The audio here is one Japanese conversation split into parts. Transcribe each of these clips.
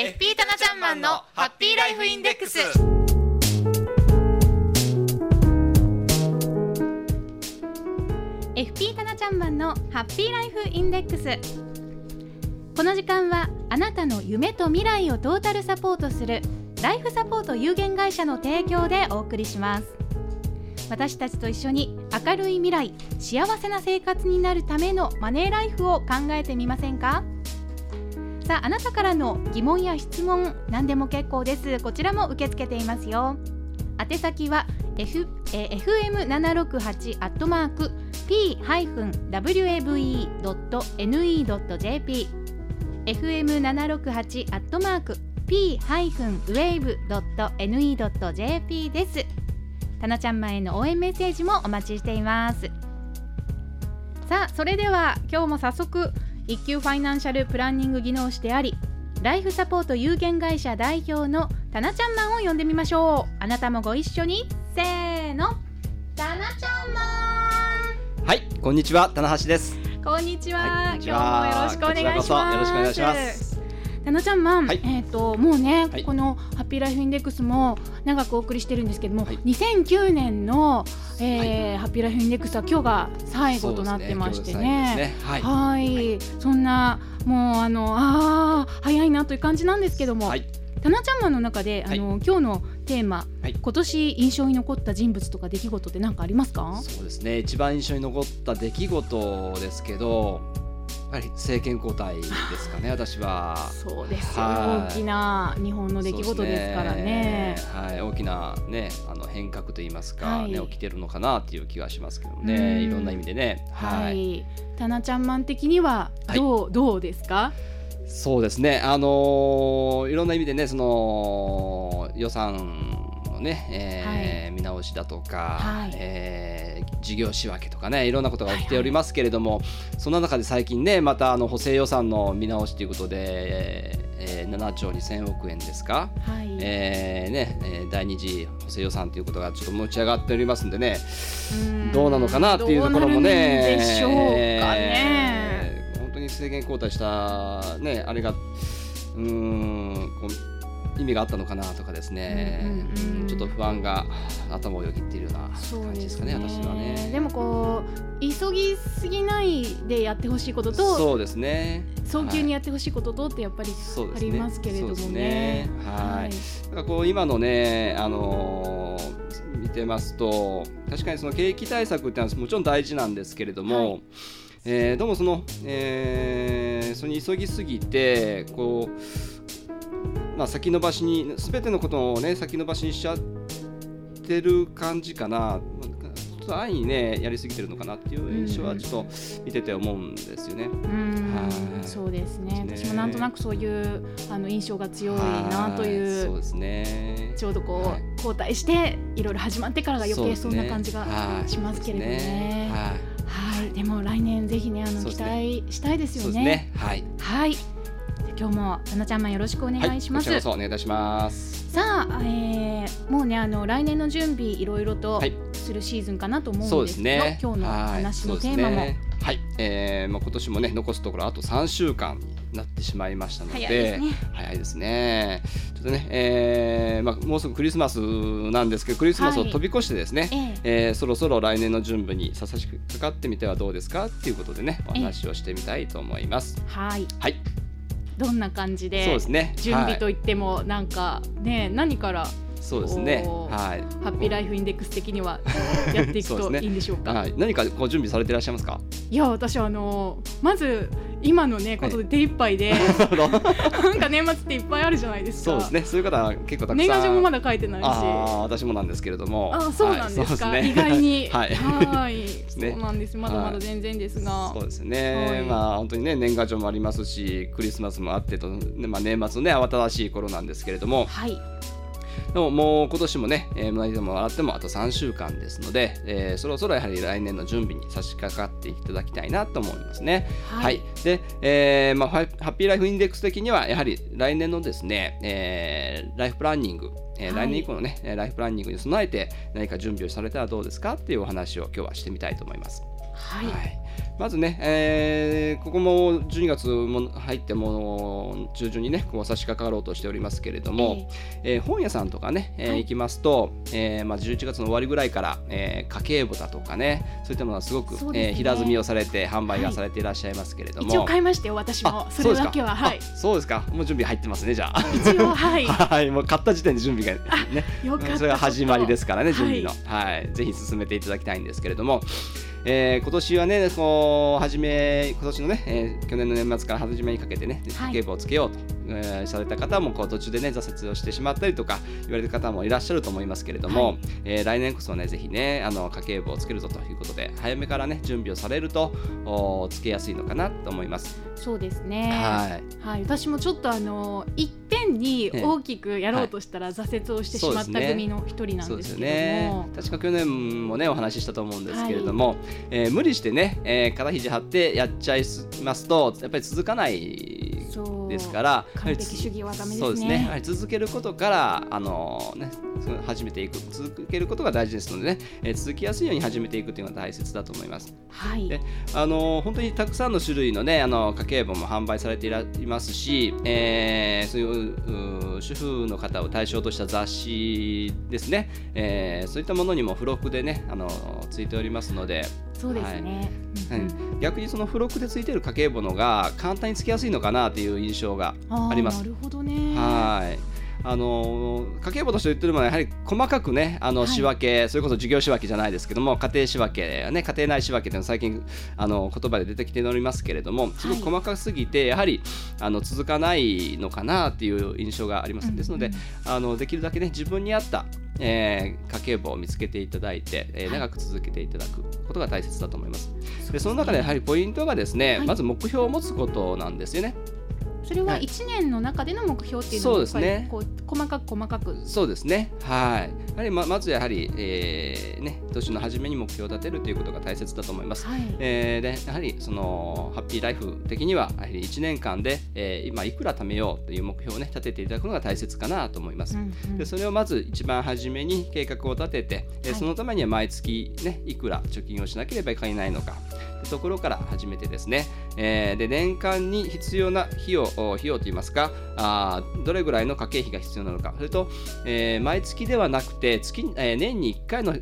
FP タナちゃんマンのハッピーライフインデックス。FP タナちゃんマンのハッピーライフインデックス。この時間はあなたの夢と未来をトータルサポートするライフサポート有限会社の提供でお送りします。私たちと一緒に明るい未来幸せな生活になるためのマネーライフを考えてみませんか？さああなたからの疑問や質問何でも結構です。こちらも受け付けていますよ。宛先は F、え FM768 アットマーク p-wave.ne.jp FM768 アットマーク p-wave.ne.jp です。たなちゃん前の応援メッセージもお待ちしています。さあそれでは今日も早速一級ファイナンシャルプランニング技能士でありライフサポート有限会社代表のたなちゃんマンを呼んでみましょう。あなたもご一緒に。せーの。たなちゃんマはい、こんにちは、棚橋です。ンこんにちは,、はい今日もよろしくお願いします。よろしくお願いしますたなちゃんマン、はい。えっ、ともうね、はい。このハッピーライフインデックスも長くお送りしてるんですけども、はい。2009年の、えーハッピーライフインデックスは今日が最後となってましてね。ね。今日で最後はい、そんなもうあのあー早いなという感じなんですけども、はい、たなちゃんマンの中であの、今日のテーマ、はい。今年印象に残った人物とか出来事って何かありますか？そうですね。一番印象に残った出来事ですけど、やはり政権交代ですかね。私は。そうですよ、はい大きな日本の出来事ですからね。ねはい、大きなね、あの変革といいますか、はいね、起きてるのかなっていう気がしますけどうんね。いろんな意味でね。ははい。い、たなちゃんマン的にはどう、どうですか？そうですね。あのーいろんな意味でね、その予算のね、えー見直しだとか、はいえー事業仕分けとかね、いろんなことが起きておりますけれども、その中で最近ね、またあの補正予算の見直しということで、えーえー7兆2000億円ですか。はい、えーね、えー第二次補正予算ということがちょっと持ち上がっておりますんでね、うんどうなのかなっていうところもね、どうなるんでしょうかね。えー本当に政権交代した、ね、あれが、うーん意味があったのかなとかですね、うんうんうん。ちょっと不安が頭をよぎっているような感じでですすかね、私はね。でもこう急ぎすぎないでやってほしいこととそうですね。早急にはい。やってほしいこととってやっぱりありますけれどもね。はい。なんかこう今のね、あのー見てますと確かにその景気対策ってのはもちろん大事なんですけれども、はい。えーどうもその、えーそれに急ぎすぎてこう、まあ、先延ばしに全てのことをね先延ばしにしちゃってる感じかな。ちょっと安易にねやりすぎてるのかなっていう印象はちょっと見てて思うんですよね。そうですねですね私もなんとなくそういうあの印象が強いなといはそうですね。ちょうどこう、はい交代していろいろ始まってからが余計そんな感じがしますけれどもね。はいはい、でも来年ぜひねあの期待したいですよね。はい。はい。今日もななちゃんまんよろしくお願いします。はい、お願いいたします。さあ、えー、もうねあの来年の準備いろいろとはいするシーズンかなと思そううんでけど、ですすね。今日のはい話のテーマも、ですねはい、えー、まあ今年もね残すところあと3週間になってしまいましたので、早いですね早いですね。ちょっとね、えー、まあもうすぐクリスマスなんですけど、クリスマスをはい飛び越してですね、ええーそろそろ来年の準備にささしくかかってみてはどうですかっていうことでね、お話をしてみたいと思います。はい、はい、どんな感じで。準備とはいいってもなんかね何からそうですね。こうはい。ハッピーライフインデックス的には やっていくといいんでしょうか？はい、何かご準備されていらっしゃいますか？いや私あのまず今のねことで手一杯で、なんか年末っていっぱいあるじゃないですか。そうですね。そういう方は結構たくさん。年賀状もまだ書いてないし。ああ、私もなんですけれども。あそうなんですか、意外に。はい。そうなんです。まだまだ全然ですが、そうですね、はい。まあ本当にね年賀状もありますしクリスマスもあってと、ねまあ、年末のね慌ただしい頃なんですけれども。はいでももう今年もね、えー、何でも笑ってもあと3週間ですので、えーそろそろやはり来年の準備に差し掛かっていただきたいなと思いますね。はいで、えーまあ、ハッピーライフインデックス的にはやはり来年のですね、えーライフプランニング、え来年以降のねえーライフプランニングに備えて何か準備をされたらどうですかっていうお話を今日はしてみたいと思います。はい、まずね、えーここも12月も入ってもう中旬にねこう差し掛かろうとしておりますけれども、えー本屋さんとかね、えーはい。行きますと、えーまあ、11月の終わりぐらいから、えー家計簿だとかねそういったものがすごくね。えー平積みをされて販売がされていらっしゃいますけれども、一応買いましたよ私も。それだけははい。そうですか。もう準備入ってますねじゃあ。一応はい。はい。もう買った時点で準備がねよかった。それが始まりですからね準備の、はい。ぜひ進めていただきたいんですけれども、えー今年はねこう初め今年のね、えー去年の年末から初めにかけてねはい家計簿をつけようと、えーされた方もこう途中でね挫折をしてしまったりとか言われる方もいらっしゃると思いますけれども、はいえー来年こそねぜひねあの家計簿をつけるぞということで早めからね準備をされるとおつけやすいのかなと思います。そうですね。はい。はい、私もちょっとあのいっぺんにええ。大きくやろうとしたら挫折をしてしまった組の一人なんですけれどね。も。確か去年もねお話ししたと思うんですけれども、えー無理してね、えー肩肘張ってやっちゃいますとやっぱり続かないですから完璧主義はダメですね。そうですね。やはり続けることからあのね始めていく続けることが大事ですのでね、えー続きやすいように始めていくというのが大切だと思います。はい。であの本当にたくさんの種類のねあの家計簿も販売されていらいますし、えーそういうう主婦の方を対象とした雑誌ですね、えーそういったものにも付録でねあのついておりますので、そうですね。うんうん。はい逆にその付録でついている家計簿のが簡単につきやすいのかなという印象があります。なるほどね。はい。あの家計簿として言ってるのはやはり細かくねあのはい。仕分け、それこそ事業仕分けじゃないですけども家庭仕分けやね家庭内仕分けというのは最近あの言葉で出てきておりますけれどもすごく細かすぎてやはりあの続かないのかなっていう印象があります、うん。ですのであのできるだけね自分に合ったえー家計簿を見つけていただいて、えーはい長く続けていただくことが大切だと思います。でその中でやはりポイントがですね、はいまず目標を持つことなんですよね。それははい一年の中での目標っていうのそうをですねこう細かく細かく。そうですね。はい。やはりままずやはり、えーね年の初めに目標を立てるということが大切だと思います。はい。えーでやはりそのハッピーライフ的にはやはり1年間で、えー今いくら貯めようという目標をね立てていただくのが大切かなと思います。うんうんでそれをまず一番初めに計画を立てて、えーはいそのためには毎月、ね、いくら貯金をしなければいけないのかというところから始めてですね、えーで年間に必要な費用費用といいますかあどれぐらいの家計費が必要なのか。それと、えー毎月ではなくて月、えー年に1回の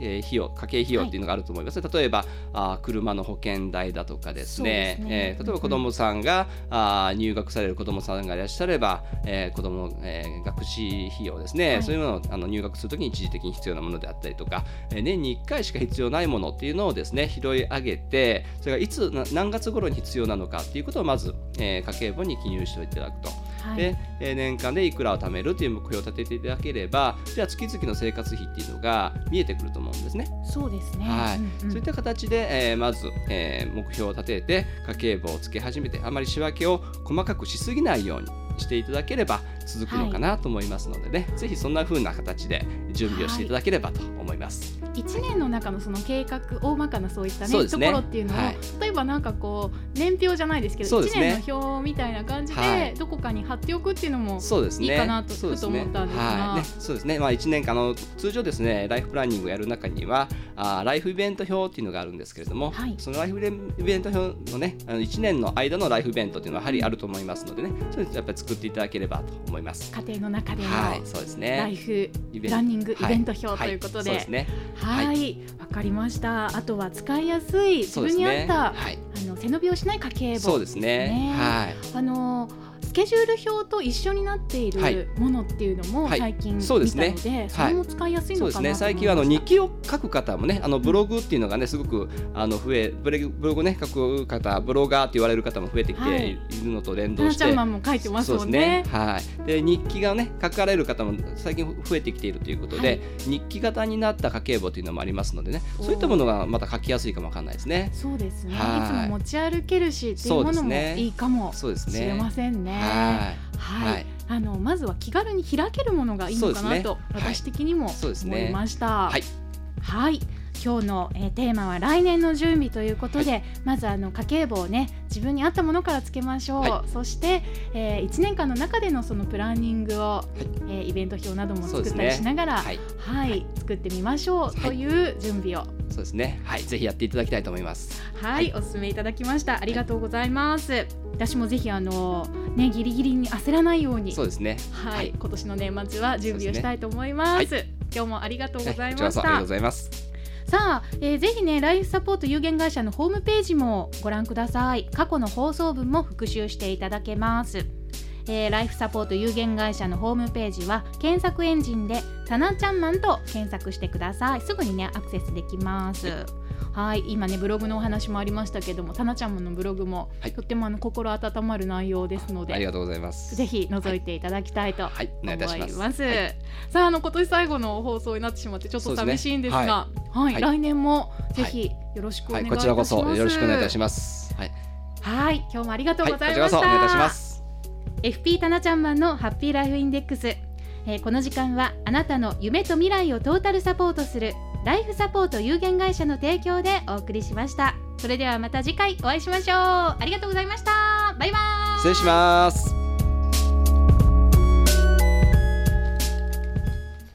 えー費用家計費用っていうのがあると思います、例えばあー車の保険代だとかですね。ね。えー例えば子どもさんが、あー入学される子どもさんがいらっしゃれば、えー子どもの、えー学資費用ですね、はい。そういうものをあの入学するときに一時的に必要なものであったりとか、えー年に1回しか必要ないものっていうのをですね拾い上げてそれがいつな何月頃に必要なのかっていうことをまず、えー家計簿に記入していただくと。はいで、えー年間でいくらを貯めるという目標を立てていただければじゃあ月々の生活費っていうのが見えてくると思うんですね。そうですね。はいうんうんそういった形で、えーまず、えー目標を立てて家計簿をつけ始めてあまり仕分けを細かくしすぎないようにしていただければ続くのかなと思いますのでね、ぜひそんな風な形で準備をしていただければと思います。一年の中のその計画大まかなそういったねね。ところっていうのを、はい。例えばなんかこう年表じゃないですけどすね。年の表みたいな感じで、はい。どこかに貼っておくっていうのもそうですね。いいかなとねふと思ったんですが。そうですね。まあ一年間あの通常ですね、ライフプランニングをやる中には、あーライフイベント表っていうのがあるんですけれども、はい。そのライフイベント表のね、あの一年の間のライフイベントっていうのはやはりあると思いますのでね、それやっぱり作っていただければと思います。家庭の中でのはい、そうですね。ライフランニングイはいベント表ということで、はそうですね。はい、わかりました。あとは使いやすい自分。に合った、はい。あの背伸びをしない家計簿。そうですね。はい。あのスケジュール表と一緒になっていはいるものっていうのもはい最近見たそうですねので、それも使いやすいそうですねのかなと思いました。最近はあの日記を書く方もねあのブログっていうのがねすごくあの増えブログね書く方ブロガーって言われる方も増えてきはいているのと連動して、ちゃんも書いてますそうですもんね。はい。で日記がね書かれる方も最近増えてきているということで、日記型になった家計簿というのもありますのでね、そういったものがまた書きやすいかもわかんないですね。そうですね。いはいつも持ち歩けるしっていうそうものもですねいいかもそうですね。しれませんね。はい。はい、はいあのまずは気軽に開けるものがいいのかなと、私的にも思いました。はい。はい。今日の、えーテーマは来年の準備ということで、まずあの家計簿をね自分に合ったものからつけましょう、はそして、え1年間の中でのそのプランニングを、えーイベント表なども作ったりしながら、はい。はい、作ってみましょうはい。という準備を。そうですね。はい。ぜひやっていただきたいと思います。はい、お勧めいただきました。ありがとうございます、私もぜひあのねギリギリに焦らないように。そうですね。はい、はい。今年の年末は準備をしたいと思います。そう今日もありがとうございましたうございます。さあ、えーぜひねライフサポート有限会社のホームページもご覧ください。過去の放送分も復習していただけます、えーライフサポート有限会社のホームページは検索エンジンでタナちゃんマンと検索してください。すぐにねアクセスできますはい今ねブログのお話もありましたけどもタナちゃんマンのブログも、はい。とってもあの心温まる内容ですのでありがとうございます。ぜひ覗いていただきたいとはいお思い願いいたします。ます。はい。さああの今年最後の放送になってしまってちょっと寂しいんですが、そうはい、はい。来年もぜひよろしくおはい願いいたします。こちらこそよろしくお願いいたします。はい。はい、今日もありがとうございました。お願いいたします。FP タナちゃんマンのハッピーライフインデックス、えーこの時間はあなたの夢と未来をトータルサポートするライフサポート有限会社の提供でお送りしました。それではまた次回お会いしましょう。ありがとうございました。バイバーイ。失礼します